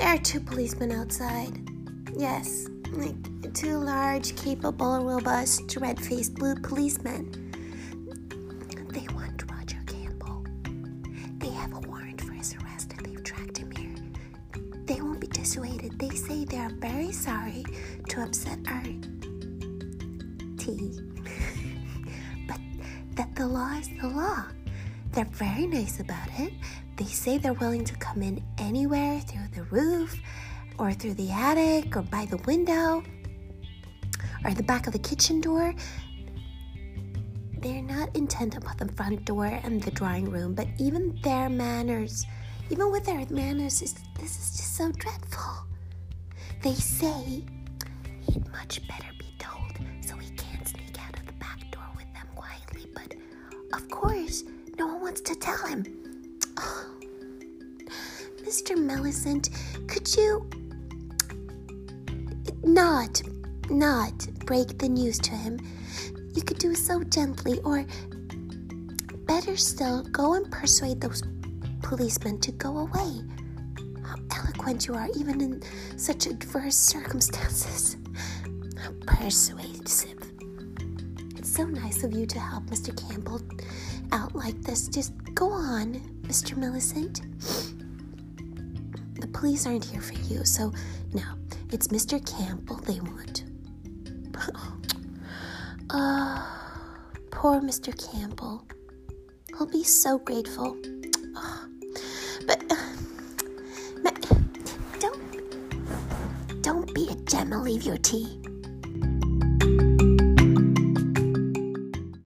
There are two policemen outside. Yes, like two large, capable, robust, red faced blue policemen. They want Roger Campbell. They have a warrant for his arrest and they've tracked him here. They won't be dissuaded. They say they are very sorry to upset our tea. but that the law is the law. They're very nice about it. They say they're willing to come in anywhere through the roof or through the attic or by the window or the back of the kitchen door. They're not intent upon the front door and the drawing room, but even their manners, even with their manners, is, this is just so dreadful. They say he'd much better be told so he can't sneak out of the back door with them quietly, but of course, no one wants to tell him. Oh. Mr. Millicent, could you not, not break the news to him? You could do so gently, or better still, go and persuade those policemen to go away. How eloquent you are, even in such adverse circumstances. How persuasive. It's so nice of you to help Mr. Campbell out like this. Just go on, Mr. Millicent. Police aren't here for you, so no, it's Mr. Campbell they want. Oh, poor Mr. Campbell. He'll be so grateful. Oh, but uh, don't don't be a gem and leave your tea.